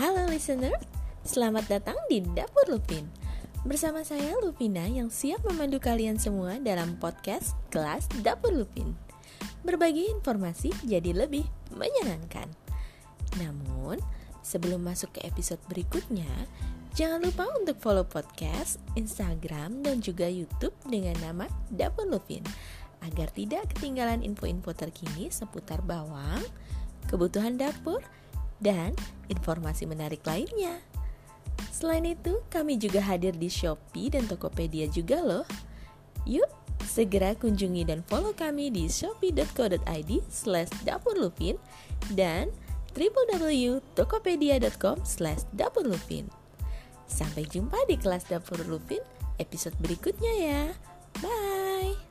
listener, selamat datang di Dapur Lupin. Bersama saya Lupina yang siap memandu kalian semua dalam podcast kelas Dapur Lupin. Berbagi informasi jadi lebih menyenangkan. Namun, sebelum masuk ke episode berikutnya Jangan lupa untuk follow podcast, Instagram, dan juga Youtube dengan nama Dapur Lupin. Agar tidak ketinggalan info-info terkini seputar bawang, kebutuhan dapur, dan informasi menarik lainnya. Selain itu, kami juga hadir di Shopee dan Tokopedia juga loh. Yuk, segera kunjungi dan follow kami di shopee.co.id slash dapurlupin dan www.tokopedia.com slash dapurlupin. Sampai jumpa di kelas Dapur Lupin episode berikutnya ya. Bye!